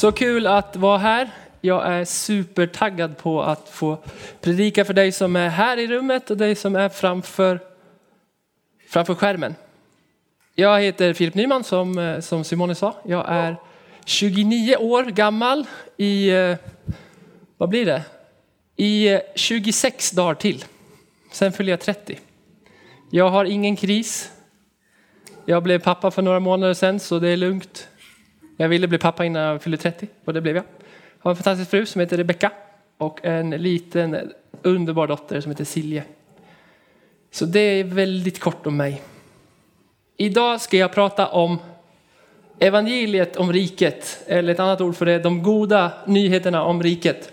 Så kul att vara här. Jag är supertaggad på att få predika för dig som är här i rummet och dig som är framför, framför skärmen. Jag heter Filip Nyman som, eh, som Simone sa. Jag är 29 år gammal i, eh, vad blir det? I eh, 26 dagar till. Sen fyller jag 30. Jag har ingen kris. Jag blev pappa för några månader sedan så det är lugnt. Jag ville bli pappa innan jag fyllde 30 och det blev jag. Jag har en fantastisk fru som heter Rebecka och en liten underbar dotter som heter Silje. Så det är väldigt kort om mig. Idag ska jag prata om evangeliet om riket, eller ett annat ord för det, de goda nyheterna om riket.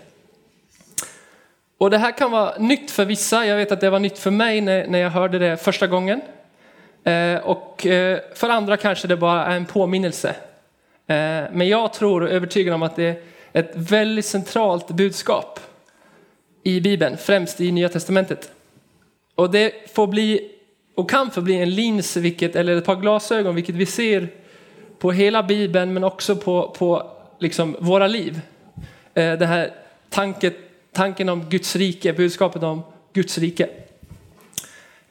Och det här kan vara nytt för vissa, jag vet att det var nytt för mig när, jag hörde det första gången. Eh, och eh, för andra kanske det bara är en påminnelse. Eh, men jag tror och är övertygad om att det är ett väldigt centralt budskap i Bibeln, främst i Nya Testamentet. Och det får bli och kan få bli en lins, vilket, eller ett par glasögon, vilket vi ser på hela Bibeln men också på, på liksom våra liv. Eh, det här tanket, tanken om Guds rike, budskapet om Guds rike.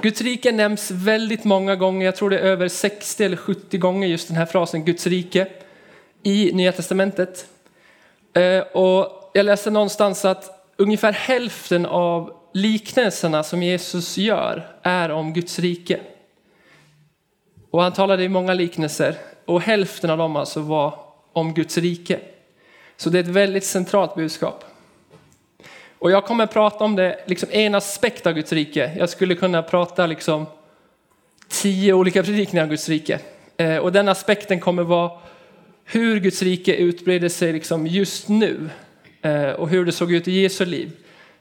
Guds rike nämns väldigt många gånger, jag tror det är över 60 eller 70 gånger just den här frasen Guds rike i Nya Testamentet. Eh, och jag läste någonstans att ungefär hälften av liknelserna som Jesus gör är om Guds rike. Och han talade i många liknelser och hälften av dem alltså var om Guds rike. Så det är ett väldigt centralt budskap. Och jag kommer prata om det, liksom en aspekt av Guds rike. Jag skulle kunna prata liksom tio olika predikningar om Guds rike. Eh, och den aspekten kommer vara hur Guds rike utbreder sig liksom just nu eh, och hur det såg ut i Jesu liv.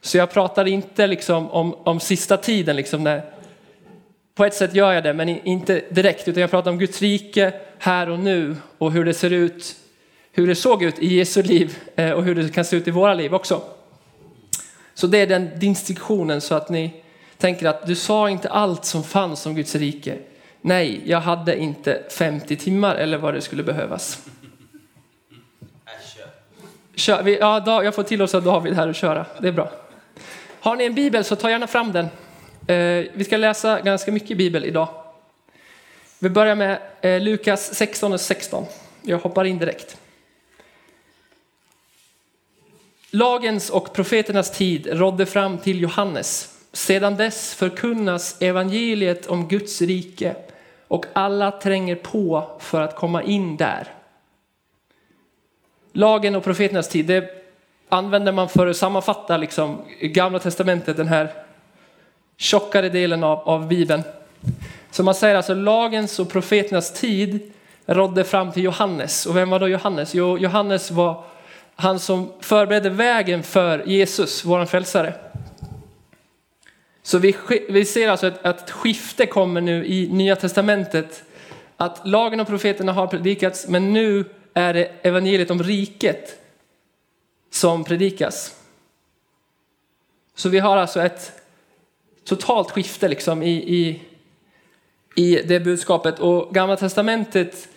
Så jag pratar inte liksom om, om sista tiden, liksom när, på ett sätt gör jag det, men inte direkt, utan jag pratar om Guds rike här och nu och hur det ser ut, hur det såg ut i Jesu liv eh, och hur det kan se ut i våra liv också. Så det är den distinktionen så att ni tänker att du sa inte allt som fanns om Guds rike. Nej, jag hade inte 50 timmar eller vad det skulle behövas. Kör, vi, ja, jag får tillåtelse av David här att köra. Det är bra. Har ni en bibel så ta gärna fram den. Eh, vi ska läsa ganska mycket bibel idag. Vi börjar med eh, Lukas 16 och 16. Jag hoppar in direkt. Lagens och profeternas tid rådde fram till Johannes. Sedan dess förkunnas evangeliet om Guds rike och alla tränger på för att komma in där. Lagen och profeternas tid, det använder man för att sammanfatta liksom gamla testamentet, den här tjockare delen av, av Bibeln. Så man säger alltså lagens och profeternas tid rådde fram till Johannes. Och vem var då Johannes? Jo, Johannes var han som förberedde vägen för Jesus, vår frälsare. Så vi, vi ser alltså att, att ett skifte kommer nu i Nya Testamentet. Att lagen och profeterna har predikats, men nu är det evangeliet om riket som predikas. Så vi har alltså ett totalt skifte liksom i, i, i det budskapet. Och Gamla Testamentet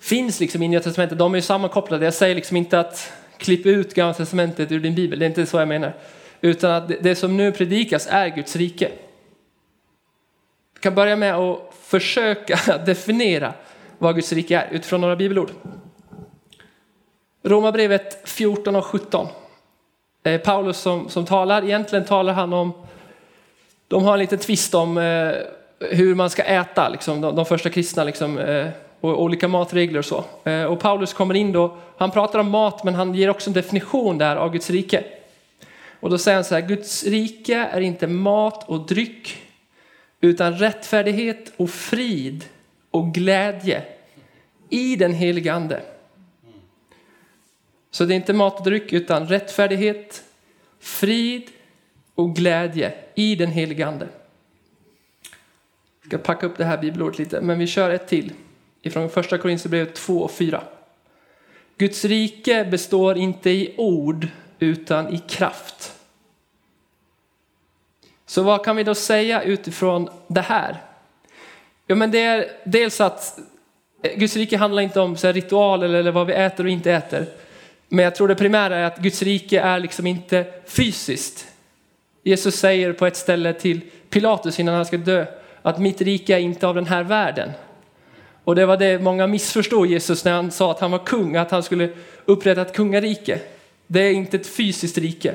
finns liksom i Nya Testamentet, de är ju sammankopplade. Jag säger liksom inte att klipp ut Gamla Testamentet ur din bibel, det är inte så jag menar. Utan att det som nu predikas är Guds rike. Vi kan börja med att försöka definiera vad Guds rike är utifrån några bibelord. Romarbrevet 14 och 17. Eh, Paulus som, som talar, egentligen talar han om, de har en liten tvist om eh, hur man ska äta, liksom, de, de första kristna, liksom, eh, och olika matregler och så. Eh, och Paulus kommer in då, han pratar om mat men han ger också en definition där av Guds rike. Och då säger han så här, Guds rike är inte mat och dryck utan rättfärdighet och frid och glädje i den helige ande. Så det är inte mat och dryck utan rättfärdighet, frid och glädje i den helige ande. Jag ska packa upp det här bibelordet lite, men vi kör ett till ifrån första Korinthierbrevet 2 och 4. Guds rike består inte i ord utan i kraft. Så vad kan vi då säga utifrån det här? Ja, men det är dels att Guds rike handlar inte om så ritual eller vad vi äter och inte äter. Men jag tror det primära är att Guds rike är liksom inte fysiskt. Jesus säger på ett ställe till Pilatus innan han ska dö att mitt rike är inte av den här världen. Och det var det många missförstod Jesus när han sa att han var kung, att han skulle upprätta ett kungarike. Det är inte ett fysiskt rike.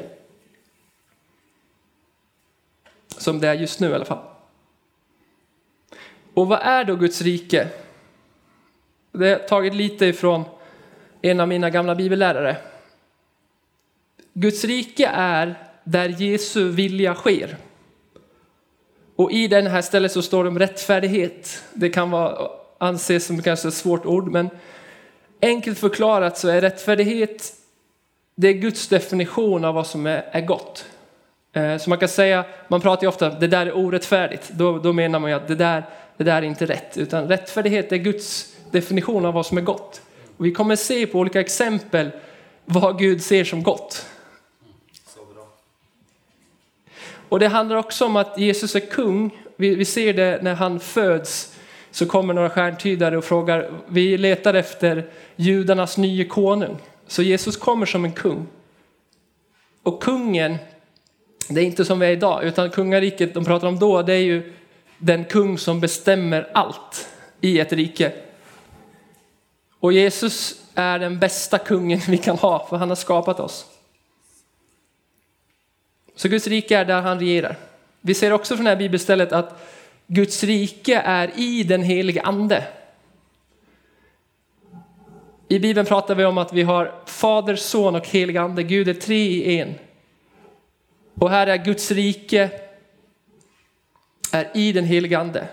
Som det är just nu i alla fall. Och vad är då Guds rike? Det är tagit lite ifrån en av mina gamla bibellärare. Guds rike är där Jesu vilja sker. Och i den här stället så står det om rättfärdighet. Det kan vara, anses som kanske ett svårt ord, men enkelt förklarat så är rättfärdighet det är Guds definition av vad som är, är gott. Eh, så man kan säga, man pratar ju ofta om det där är orättfärdigt. Då, då menar man ju att det där, det där är inte rätt. Utan rättfärdighet är Guds definition av vad som är gott. Och vi kommer se på olika exempel vad Gud ser som gott. Och det handlar också om att Jesus är kung. Vi, vi ser det när han föds så kommer några stjärntydare och frågar, vi letar efter judarnas nye konung. Så Jesus kommer som en kung. Och kungen, det är inte som vi är idag, utan kungariket de pratar om då, det är ju den kung som bestämmer allt i ett rike. Och Jesus är den bästa kungen vi kan ha, för han har skapat oss. Så Guds rike är där han regerar. Vi ser också från det här bibelstället att Guds rike är i den helige ande. I Bibeln pratar vi om att vi har Fader, Son och helig ande. Gud är tre i en. Och här är Guds rike är i den helige ande.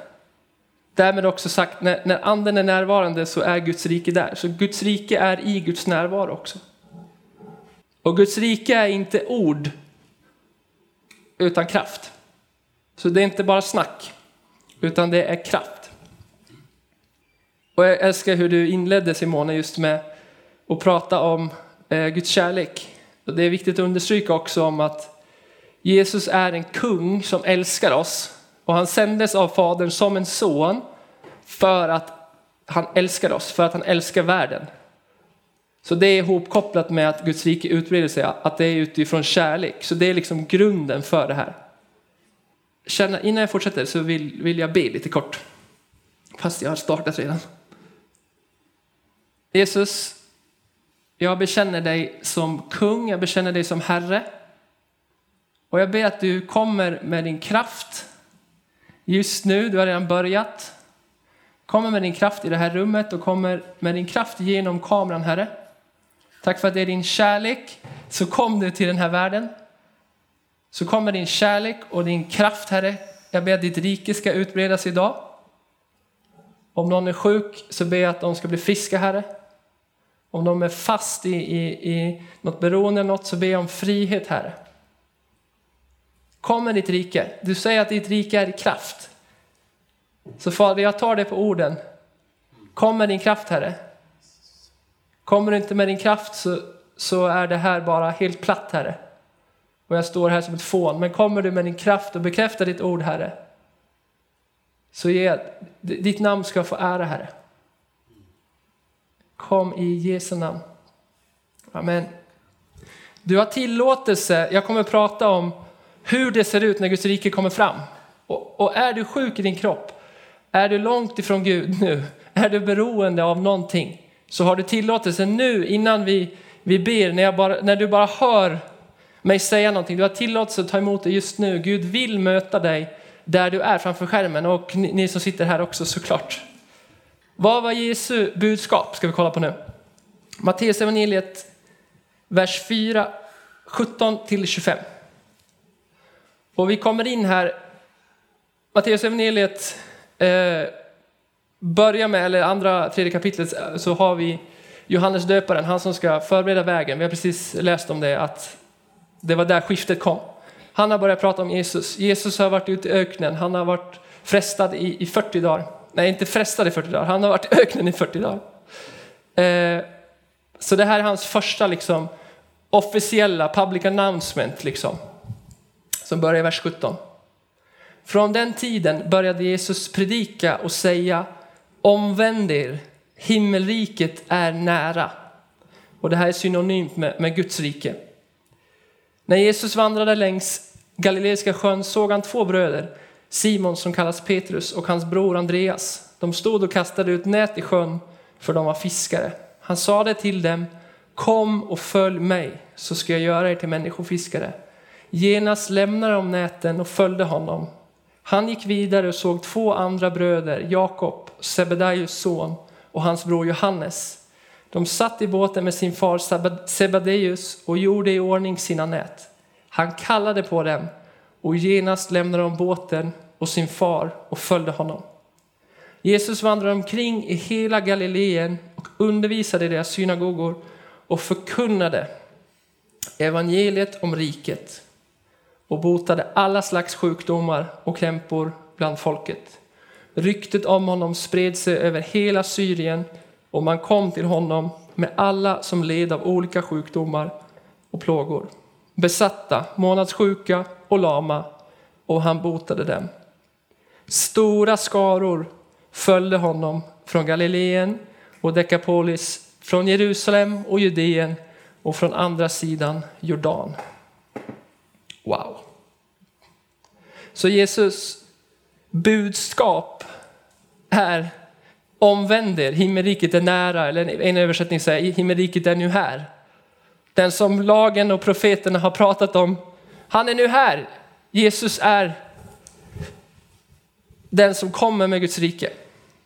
Därmed också sagt, när, när anden är närvarande så är Guds rike där. Så Guds rike är i Guds närvaro också. Och Guds rike är inte ord utan kraft. Så det är inte bara snack, utan det är kraft. Och jag älskar hur du inledde Simone just med att prata om eh, Guds kärlek. Och det är viktigt att understryka också om att Jesus är en kung som älskar oss och han sändes av Fadern som en son för att han älskar oss, för att han älskar världen. Så det är ihopkopplat med att Guds rike utbreder sig, att det är utifrån kärlek. Så det är liksom grunden för det här. Känna, innan jag fortsätter så vill, vill jag be lite kort. Fast jag har startat redan. Jesus, jag bekänner dig som kung, jag bekänner dig som Herre. Och jag ber att du kommer med din kraft just nu, du har redan börjat. Kommer med din kraft i det här rummet och kommer med din kraft genom kameran, Herre. Tack för att det är din kärlek. Så kom du till den här världen. Så kommer din kärlek och din kraft, Herre. Jag ber att ditt rike ska utbredas idag. Om någon är sjuk så ber jag att de ska bli friska, Herre. Om de är fast i, i, i något beroende något så ber jag om frihet, Herre. Kom med ditt rike. Du säger att ditt rike är kraft. Så Fader, jag tar det på orden. Kom med din kraft, Herre. Kommer du inte med din kraft så, så är det här bara helt platt, Herre. Och jag står här som ett fån. Men kommer du med din kraft och bekräftar ditt ord, Herre, så ge, ditt namn ska få ära, Herre. Kom i Jesu namn. Amen. Du har tillåtelse, jag kommer prata om hur det ser ut när Guds rike kommer fram. Och, och är du sjuk i din kropp, är du långt ifrån Gud nu, är du beroende av någonting, så har du tillåtelse nu innan vi, vi ber, när, bara, när du bara hör mig säga någonting. Du har tillåtelse att ta emot det just nu. Gud vill möta dig där du är framför skärmen och ni, ni som sitter här också såklart. Vad var Jesu budskap? Ska vi kolla på nu. Matteus evangeliet, vers 4, 17 till 25. Och vi kommer in här, Matteus evangeliet eh, börjar med, eller andra, tredje kapitlet, eh, så har vi Johannes döparen, han som ska förbereda vägen. Vi har precis läst om det, att det var där skiftet kom. Han har börjat prata om Jesus. Jesus har varit ute i öknen, han har varit frestad i, i 40 dagar. Nej, inte frestad i 40 dagar, han har varit i öknen i 40 dagar. Eh, så det här är hans första liksom, officiella public announcement, liksom, som börjar i vers 17. Från den tiden började Jesus predika och säga Omvänd er, himmelriket är nära. Och det här är synonymt med, med Guds rike. När Jesus vandrade längs Galileiska sjön såg han två bröder, Simon som kallas Petrus och hans bror Andreas. De stod och kastade ut nät i sjön för de var fiskare. Han sade till dem, kom och följ mig så ska jag göra er till människofiskare. Genast lämnade de näten och följde honom. Han gick vidare och såg två andra bröder, Jakob, Sebedaios son och hans bror Johannes. De satt i båten med sin far Sebadeus och gjorde i ordning sina nät. Han kallade på dem och genast lämnade de båten och sin far och följde honom. Jesus vandrade omkring i hela Galileen och undervisade i deras synagogor och förkunnade evangeliet om riket och botade alla slags sjukdomar och krämpor bland folket. Ryktet om honom spred sig över hela Syrien och man kom till honom med alla som led av olika sjukdomar och plågor. Besatta, månadssjuka och lama och han botade dem. Stora skaror följde honom från Galileen och Dekapolis, från Jerusalem och Judeen och från andra sidan Jordan. Wow. Så Jesus budskap är omvänd er, himmelriket är nära, eller en översättning säger himmelriket är nu här. Den som lagen och profeterna har pratat om, han är nu här. Jesus är den som kommer med Guds rike.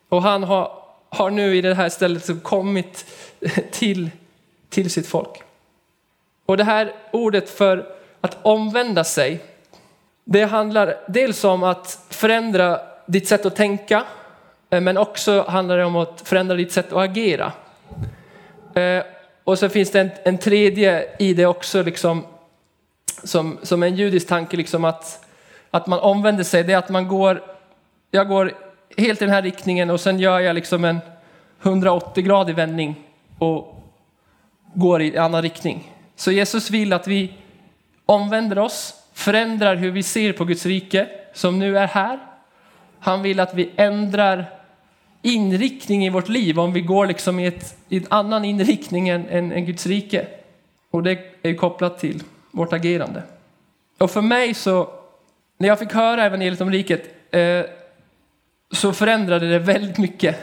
Och han har, har nu i det här stället kommit till, till sitt folk. Och det här ordet för att omvända sig, det handlar dels om att förändra ditt sätt att tänka, eh, men också handlar det om att förändra ditt sätt att agera. Eh, och så finns det en, en tredje i det också, liksom, som, som en judisk tanke, liksom att, att man omvänder sig. Det är att man går, jag går helt i den här riktningen och sen gör jag liksom en 180-gradig vändning och går i en annan riktning. Så Jesus vill att vi omvänder oss, förändrar hur vi ser på Guds rike som nu är här. Han vill att vi ändrar inriktning i vårt liv om vi går liksom i, ett, i en annan inriktning än, än, än Guds rike. Och det är kopplat till vårt agerande. Och för mig så, när jag fick höra evangeliet om riket, eh, så förändrade det väldigt mycket.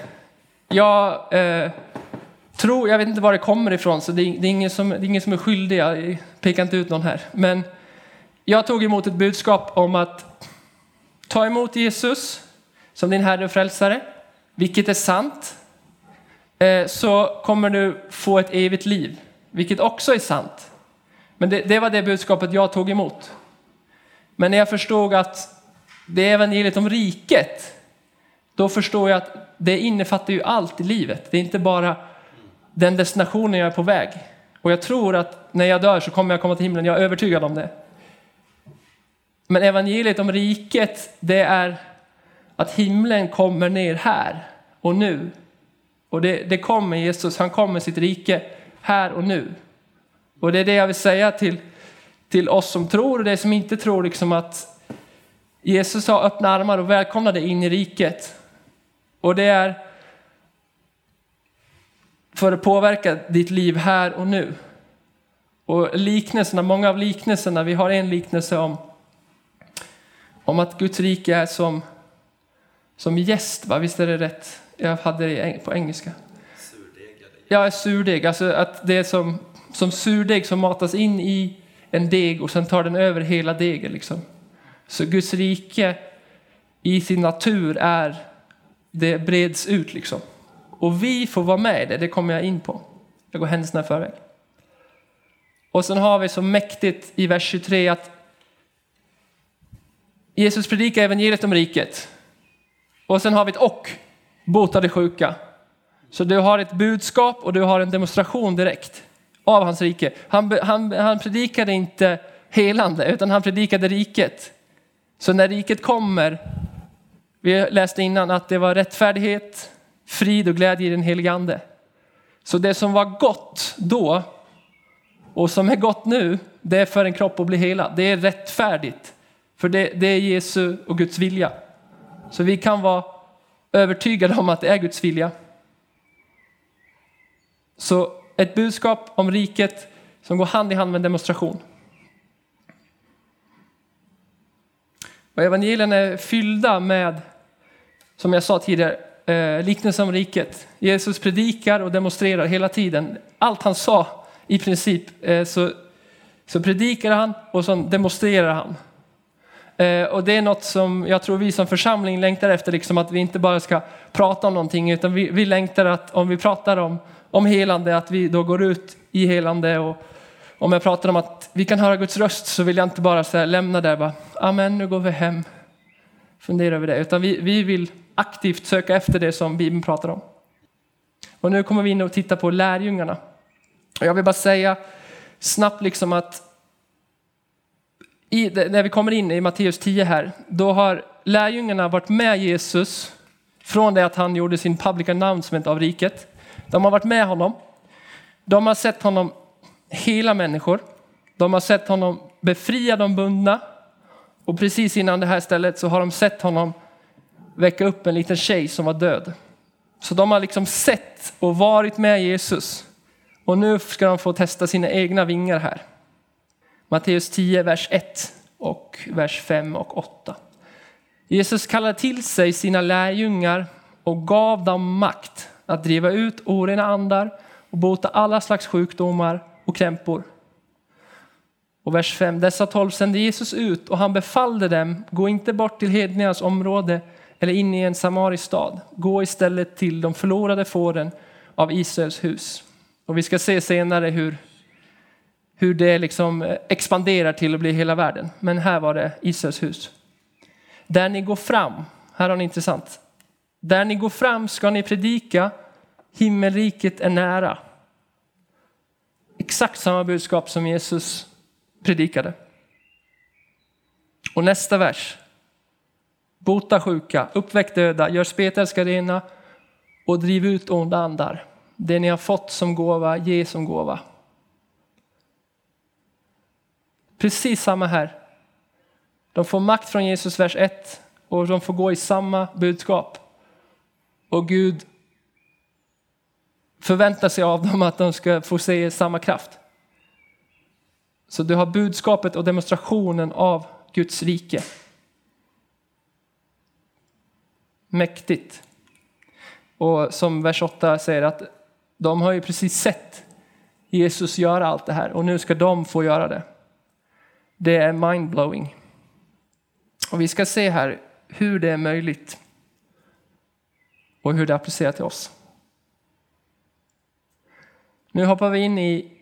Jag eh, tror, jag vet inte var det kommer ifrån, så det är, det är, ingen, som, det är ingen som är skyldig, jag pekar inte ut någon här. Men jag tog emot ett budskap om att ta emot Jesus som din Herre och Frälsare, vilket är sant, eh, så kommer du få ett evigt liv, vilket också är sant. Men det, det var det budskapet jag tog emot. Men när jag förstod att det är evangeliet om riket, då förstår jag att det innefattar ju allt i livet. Det är inte bara den destinationen jag är på väg. Och jag tror att när jag dör så kommer jag komma till himlen, jag är övertygad om det. Men evangeliet om riket, det är att himlen kommer ner här och nu. Och det, det kommer Jesus, han kommer sitt rike här och nu. Och det är det jag vill säga till, till oss som tror och det som inte tror, liksom att Jesus har öppna armar och välkomnar dig in i riket. Och det är för att påverka ditt liv här och nu. Och liknelserna, många av liknelserna, vi har en liknelse om, om att Guds rike är som, som gäst, va? visst är det rätt? Jag hade det på engelska. Surdeg. Ja, surdeg, alltså att det är som, som surdeg som matas in i en deg och sen tar den över hela degen. Liksom. Så Guds rike i sin natur är, det breds ut liksom. Och vi får vara med i det, det kommer jag in på. Jag går händelserna i förväg. Och sen har vi så mäktigt i vers 23 att Jesus predikar evangeliet om riket. Och sen har vi ett och, botade sjuka. Så du har ett budskap och du har en demonstration direkt av hans rike. Han, han, han predikade inte helande utan han predikade riket. Så när riket kommer, vi läste innan att det var rättfärdighet, frid och glädje i den helige ande. Så det som var gott då och som är gott nu, det är för en kropp att bli hela. Det är rättfärdigt. För det, det är Jesu och Guds vilja. Så vi kan vara övertygade om att det är Guds vilja. Så ett budskap om riket som går hand i hand med en demonstration. Och evangelierna är fyllda med, som jag sa tidigare, eh, liknelsen om riket. Jesus predikar och demonstrerar hela tiden. Allt han sa i princip eh, så, så predikar han och så demonstrerar han. Eh, och det är något som jag tror vi som församling längtar efter, liksom att vi inte bara ska prata om någonting utan vi, vi längtar att om vi pratar om, om helande att vi då går ut i helande och om jag pratar om att vi kan höra Guds röst så vill jag inte bara så lämna där bara, amen nu går vi hem, fundera över det, utan vi, vi vill aktivt söka efter det som Bibeln pratar om. Och nu kommer vi in och titta på lärjungarna. Och jag vill bara säga snabbt liksom att i, när vi kommer in i Matteus 10 här, då har lärjungarna varit med Jesus från det att han gjorde sin public announcement av riket. De har varit med honom. De har sett honom hela människor. De har sett honom befria de bundna. Och precis innan det här stället så har de sett honom väcka upp en liten tjej som var död. Så de har liksom sett och varit med Jesus. Och nu ska de få testa sina egna vingar här. Matteus 10, vers 1 och vers 5 och 8. Jesus kallade till sig sina lärjungar och gav dem makt att driva ut orena andar och bota alla slags sjukdomar och krämpor. Och vers 5. Dessa tolv sände Jesus ut och han befallde dem, gå inte bort till hedningarnas område eller in i en samarisk stad. Gå istället till de förlorade fåren av Israels hus. Och vi ska se senare hur, hur det liksom eh, expanderar till att bli hela världen. Men här var det Israels hus. Där ni går fram, här har ni intressant. Där ni går fram ska ni predika, himmelriket är nära. Exakt samma budskap som Jesus predikade. Och nästa vers. Bota sjuka, uppväck döda, gör spetälska rena och driv ut onda andar. Det ni har fått som gåva, ge som gåva. Precis samma här. De får makt från Jesus, vers 1, och de får gå i samma budskap. Och Gud förväntar sig av dem att de ska få se samma kraft. Så du har budskapet och demonstrationen av Guds rike. Mäktigt. Och som vers 8 säger att de har ju precis sett Jesus göra allt det här och nu ska de få göra det. Det är mindblowing. Och vi ska se här hur det är möjligt och hur det applicerar till oss. Nu hoppar vi in i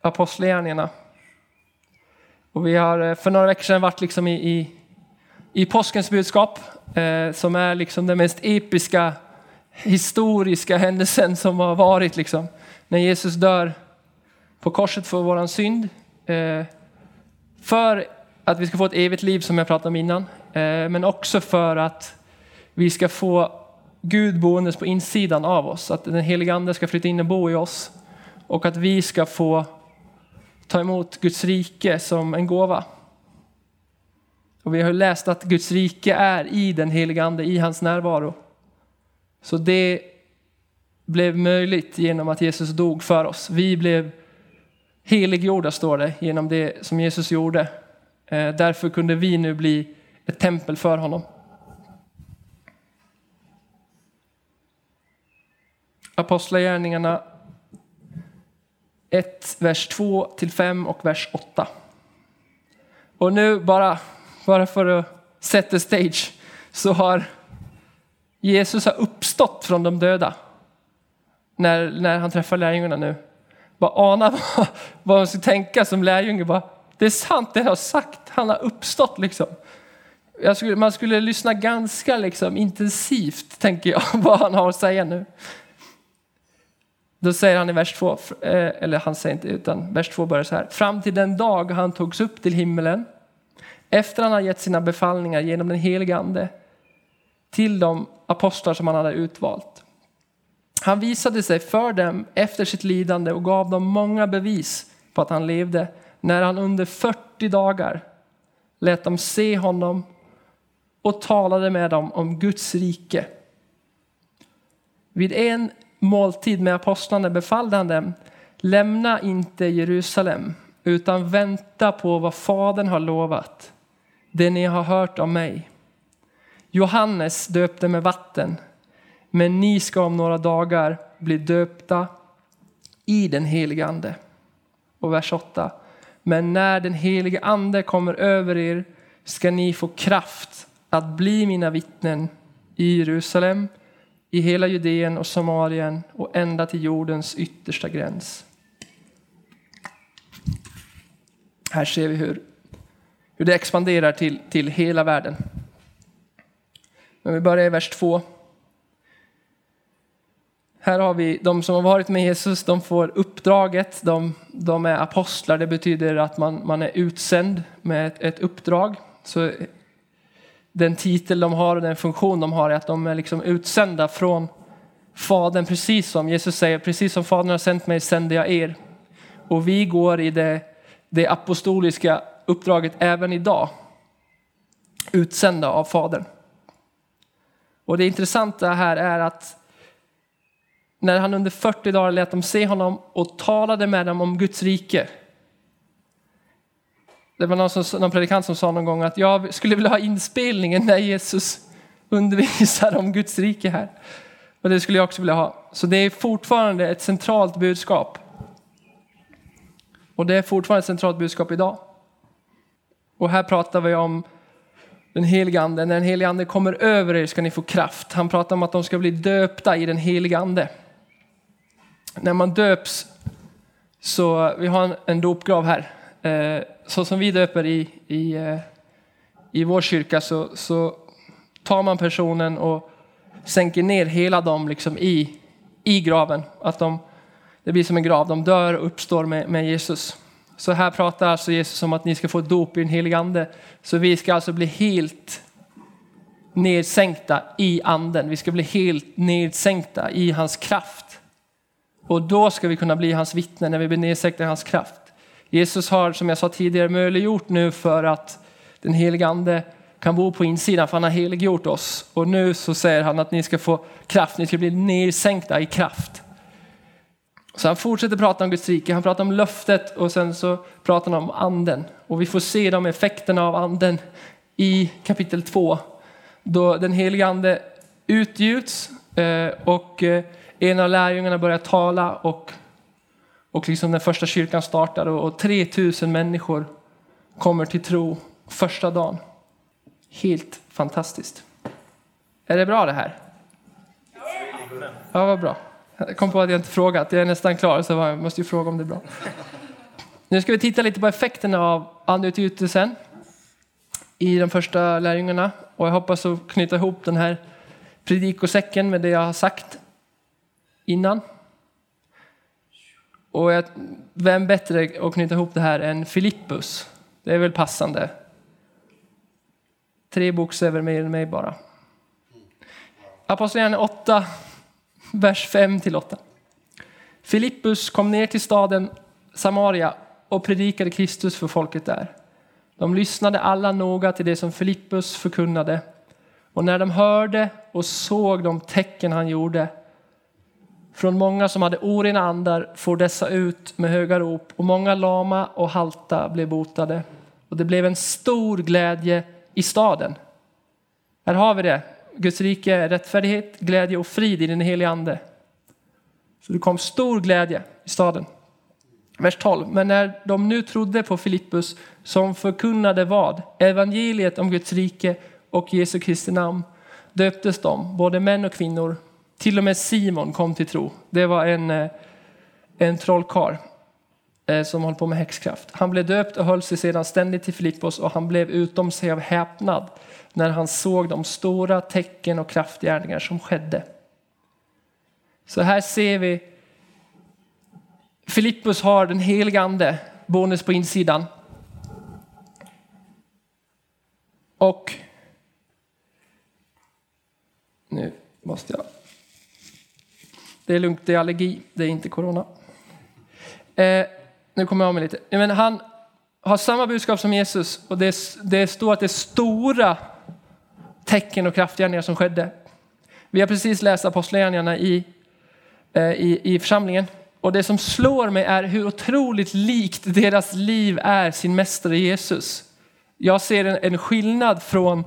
Apostlagärningarna. Och vi har eh, för några veckor sedan varit liksom i, i, i påskens budskap eh, som är liksom den mest episka historiska händelsen som har varit. Liksom. När Jesus dör på korset för våran synd. Eh, för att vi ska få ett evigt liv som jag pratade om innan. Eh, men också för att vi ska få Gud boendes på insidan av oss. Att den heliga ande ska flytta in och bo i oss och att vi ska få ta emot Guds rike som en gåva. Och vi har läst att Guds rike är i den heliga Ande, i hans närvaro. Så det blev möjligt genom att Jesus dog för oss. Vi blev heliggjorda, står det, genom det som Jesus gjorde. Eh, därför kunde vi nu bli ett tempel för honom. Apostlagärningarna 1, vers 2 till 5 och vers 8. Och nu bara, bara för att sätta stage så har Jesus har uppstått från de döda. När, när han träffar lärjungarna nu. Bara ana vad, man ska tänka som lärjunge. Bara, det är sant det jag har sagt, han har uppstått liksom. Skulle, man skulle lyssna ganska liksom, intensivt, tänker jag, vad han har att säga nu. Då säger han i vers 2, eh, eller han säger inte, utan vers 2 börjar så här. Fram till den dag han togs upp till himmelen, efter han har gett sina befallningar genom den helige ande till de apostlar som han hade utvalt. Han visade sig för dem efter sitt lidande och gav dem många bevis på att han levde när han under 40 dagar lät dem se honom och talade med dem om Guds rike. Vid en måltid med apostlarna befallde han dem lämna inte Jerusalem, utan vänta på vad Fadern har lovat, det ni har hört om mig. Johannes döpte med vatten, men ni ska om några dagar bli döpta i den helige Ande. Och vers 8. Men när den helige Ande kommer över er ska ni få kraft att bli mina vittnen i Jerusalem, i hela Judeen och Samarien och ända till jordens yttersta gräns. Här ser vi hur, hur det expanderar till, till hela världen. Men vi börjar i vers 2. Här har vi de som har varit med Jesus, de får uppdraget, de, de är apostlar, det betyder att man, man är utsänd med ett, ett uppdrag. Så den titel de har och den funktion de har är att de är liksom utsända från Fadern, precis som Jesus säger, precis som Fadern har sänt mig sänder jag er. Och vi går i det, det apostoliska uppdraget även idag, utsända av Fadern. Och det intressanta här är att när han under 40 dagar lät dem se honom och talade med dem om Guds rike. Det var någon, som, någon predikant som sa någon gång att jag skulle vilja ha inspelningen när Jesus undervisar om Guds rike här. Och det skulle jag också vilja ha. Så det är fortfarande ett centralt budskap. Och det är fortfarande ett centralt budskap idag. Och här pratar vi om den helige ande. När den helige ande kommer över er ska ni få kraft. Han pratar om att de ska bli döpta i den helige ande. När man döps så, vi har en, en dopgrav här. Eh, så som vi döper i, i, eh, i vår kyrka så, så tar man personen och sänker ner hela dem liksom i, i graven. Att de, det blir som en grav, de dör och uppstår med, med Jesus. Så här pratar alltså Jesus om att ni ska få dop i den helige ande. Så vi ska alltså bli helt nedsänkta i anden. Vi ska bli helt nedsänkta i hans kraft. Och då ska vi kunna bli hans vittnen när vi blir nedsänkta i hans kraft. Jesus har, som jag sa tidigare, möjliggjort nu för att den helige ande kan bo på insidan, för han har heliggjort oss. Och nu så säger han att ni ska få kraft, ni ska bli nedsänkta i kraft. Så han fortsätter prata om Guds rike, han pratar om löftet och sen så pratar han om anden. Och vi får se de effekterna av anden i kapitel 2. Då den helige ande utgjuts eh, och eh, en av lärjungarna börjar tala och, och liksom den första kyrkan startar och 3000 människor kommer till tro första dagen. Helt fantastiskt. Är det bra det här? Ja, vad bra. Jag kom på att jag inte frågat, jag är nästan klar så jag måste ju fråga om det är bra. Nu ska vi titta lite på effekterna av andeutgjutelsen i de första lärjungarna och jag hoppas att knyta ihop den här predikosäcken med det jag har sagt innan. Och jag, vem bättre att knyta ihop det här än Filippus? Det är väl passande. Tre bokstäver mer än mig bara. Apostlagärningarna 8, vers 5 till 8. Filippus kom ner till staden Samaria och predikade Kristus för folket där. De lyssnade alla noga till det som Filippus förkunnade och när de hörde och såg de tecken han gjorde från många som hade orena andar for dessa ut med höga rop och många lama och halta blev botade. Och det blev en stor glädje i staden. Här har vi det. Guds rike är rättfärdighet, glädje och frid i den helige ande. Så det kom stor glädje i staden. Vers 12. Men när de nu trodde på Filippus som förkunnade vad? Evangeliet om Guds rike och Jesu Kristi namn döptes de, både män och kvinnor. Till och med Simon kom till tro. Det var en, eh, en trollkarl eh, som höll på med häxkraft. Han blev döpt och höll sig sedan ständigt till Filippos och han blev utom sig av häpnad när han såg de stora tecken och kraftgärningar som skedde. Så här ser vi Filippus har den helige ande bonus på insidan. Och nu måste jag. Det är lugnt, det är allergi, det är inte corona. Eh, nu kommer jag av mig lite. Men han har samma budskap som Jesus och det, det står att det är stora tecken och kraftgärningar som skedde. Vi har precis läst Apostlagärningarna i, eh, i, i församlingen och det som slår mig är hur otroligt likt deras liv är sin mästare Jesus. Jag ser en, en skillnad från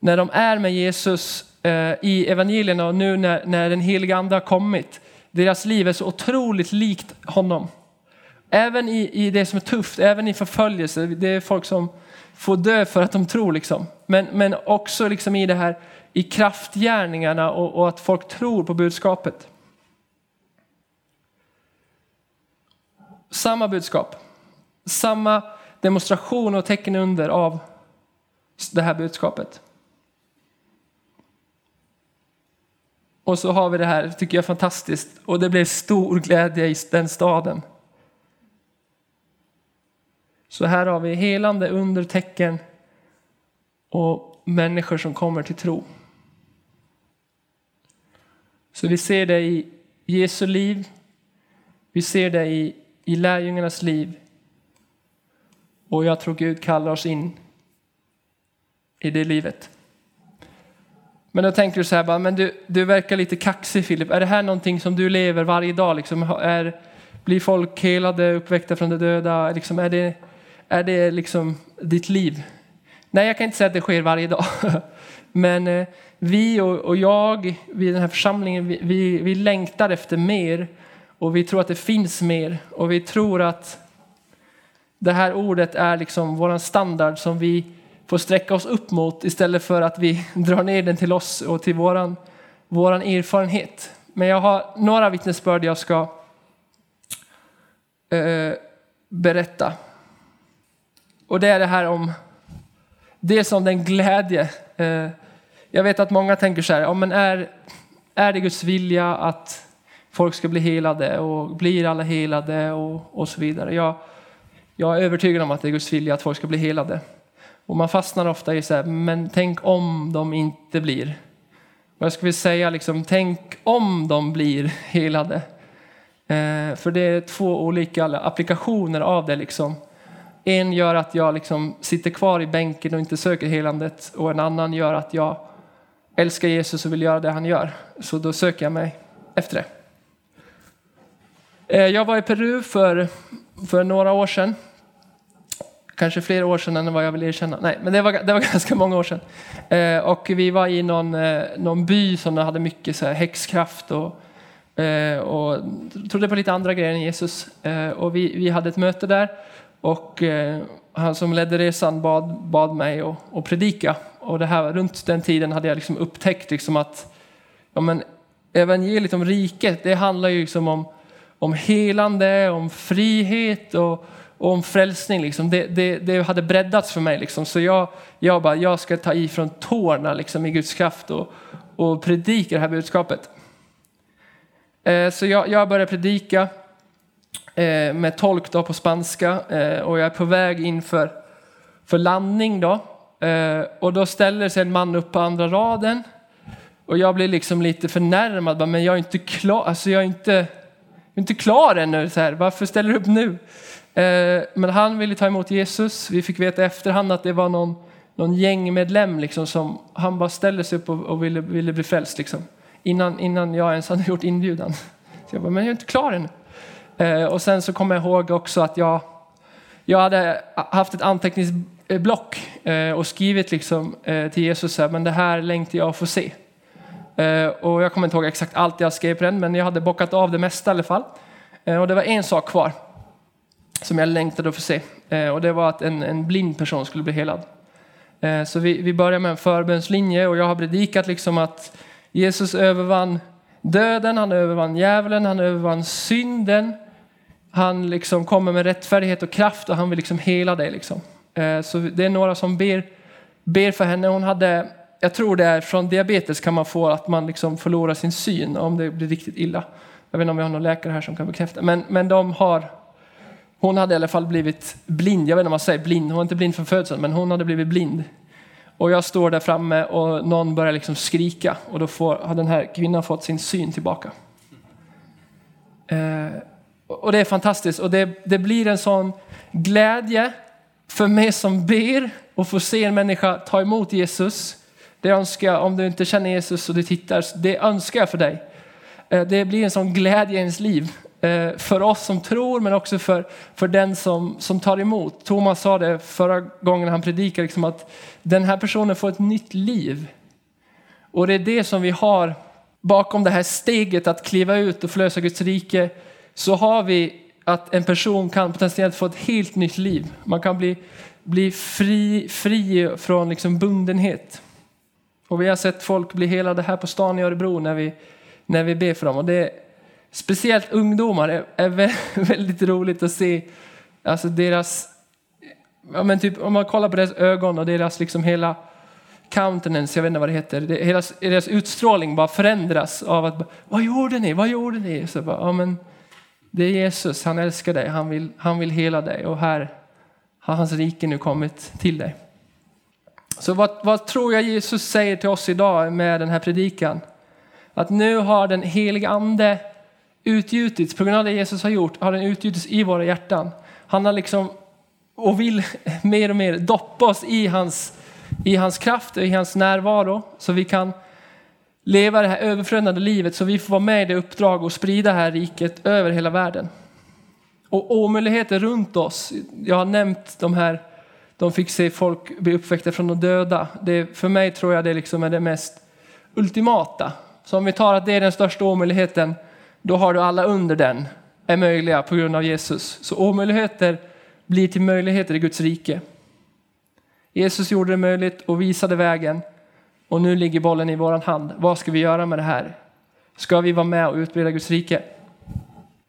när de är med Jesus Eh, i evangelierna och nu när, när den heliga ande har kommit. Deras liv är så otroligt likt honom. Även i, i det som är tufft, även i förföljelse. Det är folk som får dö för att de tror. Liksom. Men, men också liksom i det här i kraftgärningarna och, och att folk tror på budskapet. Samma budskap, samma demonstration och tecken under av det här budskapet. Och så har vi det här, tycker jag fantastiskt, och det blev stor glädje i den staden. Så här har vi helande undertecken och människor som kommer till tro. Så vi ser det i Jesu liv, vi ser det i, i lärjungarnas liv. Och jag tror Gud kallar oss in i det livet. Men då tänker du så här, men du, du verkar lite kaxig Filip. Är det här någonting som du lever varje dag? Liksom? Är, blir folk helade, uppväckta från de döda? Liksom, är det, är det liksom ditt liv? Nej, jag kan inte säga att det sker varje dag. Men eh, vi och, och jag, vi i den här församlingen, vi, vi, vi längtar efter mer. Och vi tror att det finns mer. Och vi tror att det här ordet är liksom vår standard som vi får sträcka oss upp mot istället för att vi drar ner den till oss och till våran, våran erfarenhet. Men jag har några vittnesbörd jag ska eh, berätta. Och det är det här om dels om den glädje. Eh, jag vet att många tänker så här, ja, men är, är det Guds vilja att folk ska bli helade och blir alla helade och, och så vidare. Jag, jag är övertygad om att det är Guds vilja att folk ska bli helade. Och man fastnar ofta i så här, men tänk om de inte blir. Och jag skulle säga liksom, tänk om de blir helade. Eh, för det är två olika applikationer av det. Liksom. En gör att jag liksom sitter kvar i bänken och inte söker helandet och en annan gör att jag älskar Jesus och vill göra det han gör. Så då söker jag mig efter det. Eh, jag var i Peru för, för några år sedan kanske fler år sedan än vad jag vill erkänna. Nej, men det var, det var ganska många år sedan. Eh, och vi var i någon, eh, någon by som hade mycket så här, häxkraft och, eh, och trodde på lite andra grejer än Jesus. Eh, och vi, vi hade ett möte där och eh, han som ledde resan bad, bad mig att, att predika. Och det här, runt den tiden hade jag liksom upptäckt liksom att ja, men, evangeliet om riket, det handlar ju liksom om, om helande, om frihet och och om frälsning. Liksom. Det, det, det, hade breddats för mig. Liksom. Så jag, jag bara, jag ska ta ifrån tårna liksom, i Guds kraft och, och predika det här budskapet. Eh, så jag, jag började predika eh, med tolk då på spanska eh, och jag är på väg inför för landning. Då. Eh, och då ställer sig en man upp på andra raden och jag blir liksom lite förnärmad. Men jag är inte klar, alltså jag är inte, jag är inte klar ännu. Så här. Varför ställer du upp nu? Eh, men han ville ta emot Jesus. Vi fick veta i efterhand att det var någon, någon gängmedlem liksom, som han bara ställde sig upp och, och ville, ville bli frälst. Liksom, innan, innan jag ens hade gjort inbjudan. Så jag bara, men jag är inte klar ännu. Eh, och sen så kommer jag ihåg också att jag, jag hade haft ett anteckningsblock eh, och skrivit liksom, till Jesus, men det här längtar jag att få se. Och jag kommer inte ihåg exakt allt jag skrev på den, men jag hade bockat av det mesta i alla fall. Och det var en sak kvar som jag längtade att få se. Eh, och det var att en, en blind person skulle bli helad. Eh, så vi, vi börjar med en förbönslinje och jag har predikat liksom att Jesus övervann döden, han övervann djävulen, han övervann synden. Han liksom kommer med rättfärdighet och kraft och han vill liksom hela dig. Liksom. Eh, så det är några som ber, ber för henne. Hon hade, jag tror det är från diabetes kan man få att man liksom förlorar sin syn om det blir riktigt illa. Jag vet inte om vi har någon läkare här som kan bekräfta. Men, men de har hon hade i alla fall blivit blind. Jag vet inte om man säger blind. Hon var inte blind från födseln, men hon hade blivit blind. Och jag står där framme och någon börjar liksom skrika och då får, har den här kvinnan fått sin syn tillbaka. Eh, och det är fantastiskt och det, det blir en sån glädje för mig som ber och får se en människa ta emot Jesus. Det önskar jag, om du inte känner Jesus och du tittar, det önskar jag för dig. Eh, det blir en sån glädje i ens liv Eh, för oss som tror men också för, för den som, som tar emot. Thomas sa det förra gången han predikade, liksom att den här personen får ett nytt liv. Och det är det som vi har bakom det här steget att kliva ut och förlösa Guds rike. Så har vi att en person kan potentiellt få ett helt nytt liv. Man kan bli, bli fri, fri från liksom bundenhet. Och vi har sett folk bli helade här på stan i Örebro när vi, när vi ber för dem. Och det speciellt ungdomar är, är väldigt roligt att se alltså deras, ja men typ, om man kollar på deras ögon och deras liksom hela countenance, jag vet inte vad det heter, det, hela, deras utstrålning bara förändras av att vad gjorde ni, vad gjorde ni? Så bara, ja, men, det är Jesus, han älskar dig, han vill, han vill hela dig och här har hans rike nu kommit till dig. Så vad, vad tror jag Jesus säger till oss idag med den här predikan? Att nu har den heliga ande utgjutits, på grund av det Jesus har gjort, har den utgjutits i våra hjärtan. Han har liksom och vill mer och mer doppa oss i hans, i hans kraft och i hans närvaro så vi kan leva det här överflödande livet så vi får vara med i det uppdrag och sprida det här riket över hela världen. Och omöjligheter runt oss, jag har nämnt de här, de fick se folk bli uppväckta från de döda. Det, för mig tror jag det liksom är det mest ultimata. Så om vi tar att det är den största omöjligheten, då har du alla under den, är möjliga på grund av Jesus. Så omöjligheter blir till möjligheter i Guds rike. Jesus gjorde det möjligt och visade vägen. Och nu ligger bollen i vår hand. Vad ska vi göra med det här? Ska vi vara med och utbreda Guds rike?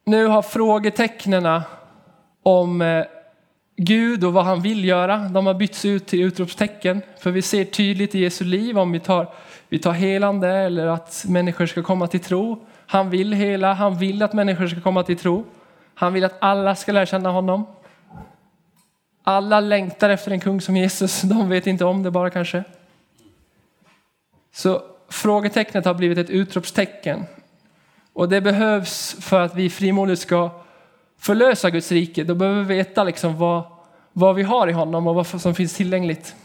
Nu har frågetecknen om eh, Gud och vad han vill göra, de har bytts ut till utropstecken. För vi ser tydligt i Jesu liv om vi tar, vi tar helande eller att människor ska komma till tro. Han vill hela, han vill att människor ska komma till tro. Han vill att alla ska lära känna honom. Alla längtar efter en kung som Jesus, de vet inte om det bara kanske. Så frågetecknet har blivit ett utropstecken. Och det behövs för att vi frimodigt ska förlösa Guds rike. Då behöver vi veta liksom vad, vad vi har i honom och vad som finns tillgängligt.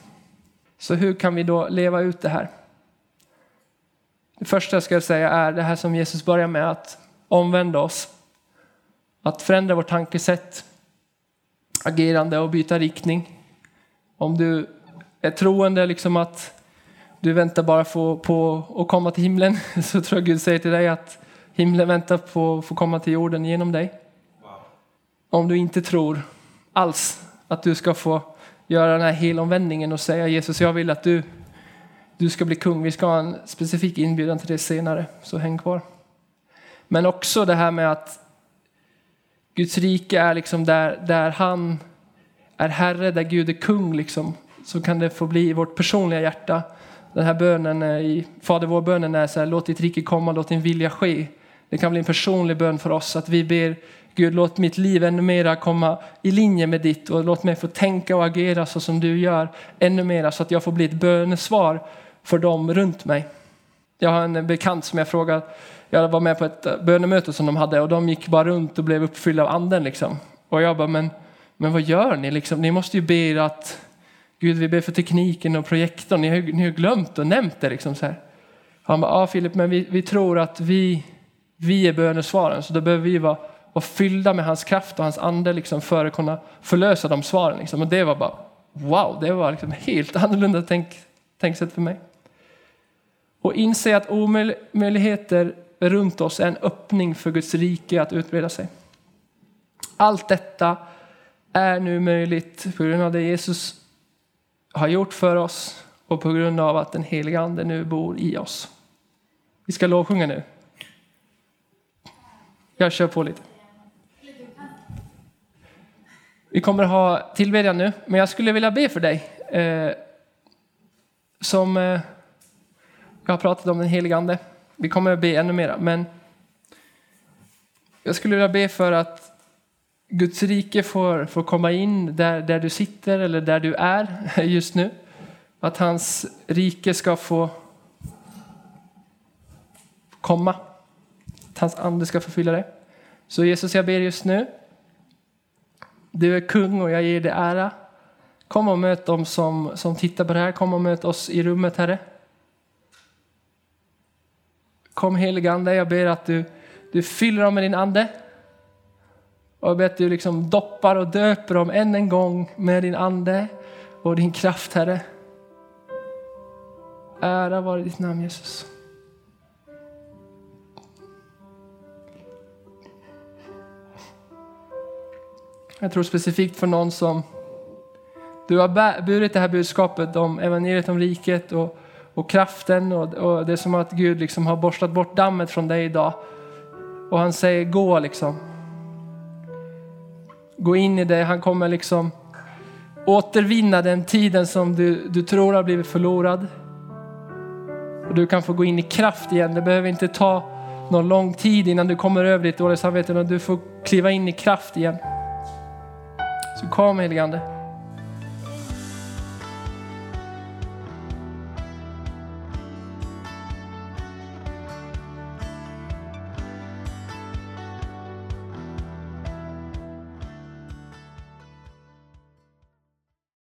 Så hur kan vi då leva ut det här? Det första jag ska säga är det här som Jesus börjar med, att omvända oss. Att förändra vårt tankesätt, agerande och byta riktning. Om du är troende, liksom att du väntar bara på, på att komma till himlen så tror jag Gud säger till dig att himlen väntar på att få komma till jorden genom dig. Om du inte tror alls att du ska få göra den här helomvändningen och säga Jesus jag vill att du, du ska bli kung. Vi ska ha en specifik inbjudan till det senare, så häng kvar. Men också det här med att Guds rike är liksom där, där han är herre, där Gud är kung. Liksom. Så kan det få bli i vårt personliga hjärta den här bönen i Fader vår bönen är så här, låt ditt rike komma, låt din vilja ske. Det kan bli en personlig bön för oss att vi ber Gud låt mitt liv ännu mera komma i linje med ditt och låt mig få tänka och agera så som du gör ännu mera så att jag får bli ett bönesvar för dem runt mig. Jag har en bekant som jag frågade, jag var med på ett eh, bönemöte som de hade och de gick bara runt och blev uppfyllda av anden liksom. Och jag bara, men, men vad gör ni liksom? Ni måste ju be att Gud, vi ber för tekniken och projektorn. Ni har, ni har glömt och nämnt det. Liksom så här. Han bara, ja Filip, men vi, vi tror att vi, vi är bönesvaren, så då behöver vi vara, vara fyllda med hans kraft och hans ande liksom, för att kunna förlösa de svaren. Liksom. Och det var bara, wow, det var liksom helt annorlunda tänk, tänksätt för mig. Och inse att omöjligheter runt oss är en öppning för Guds rike att utbreda sig. Allt detta är nu möjligt på grund av det Jesus har gjort för oss och på grund av att den heliga Ande nu bor i oss. Vi ska lovsjunga nu. Jag kör på lite. Vi kommer ha tillbedjan nu, men jag skulle vilja be för dig. Eh, som eh, jag har pratat om den helige Ande. Vi kommer att be ännu mera, men jag skulle vilja be för att Guds rike får, får komma in där, där du sitter eller där du är just nu. Att hans rike ska få komma. Att hans ande ska förfylla det. Så Jesus, jag ber just nu. Du är kung och jag ger dig ära. Kom och möt dem som, som tittar på det här. Kom och möt oss i rummet, Herre. Kom helige Ande, jag ber att du, du fyller dem med din ande. Och jag ber att du liksom doppar och döper dem än en gång med din ande och din kraft, Herre. Ära vare ditt namn, Jesus. Jag tror specifikt för någon som du har burit det här budskapet om evangeliet om riket och, och kraften och, och det är som att Gud liksom har borstat bort dammet från dig idag. Och han säger gå liksom. Gå in i det, han kommer liksom återvinna den tiden som du, du tror har blivit förlorad. Och du kan få gå in i kraft igen. Det behöver inte ta någon lång tid innan du kommer över ditt dåliga samvete, utan du får kliva in i kraft igen. Så kom heligande.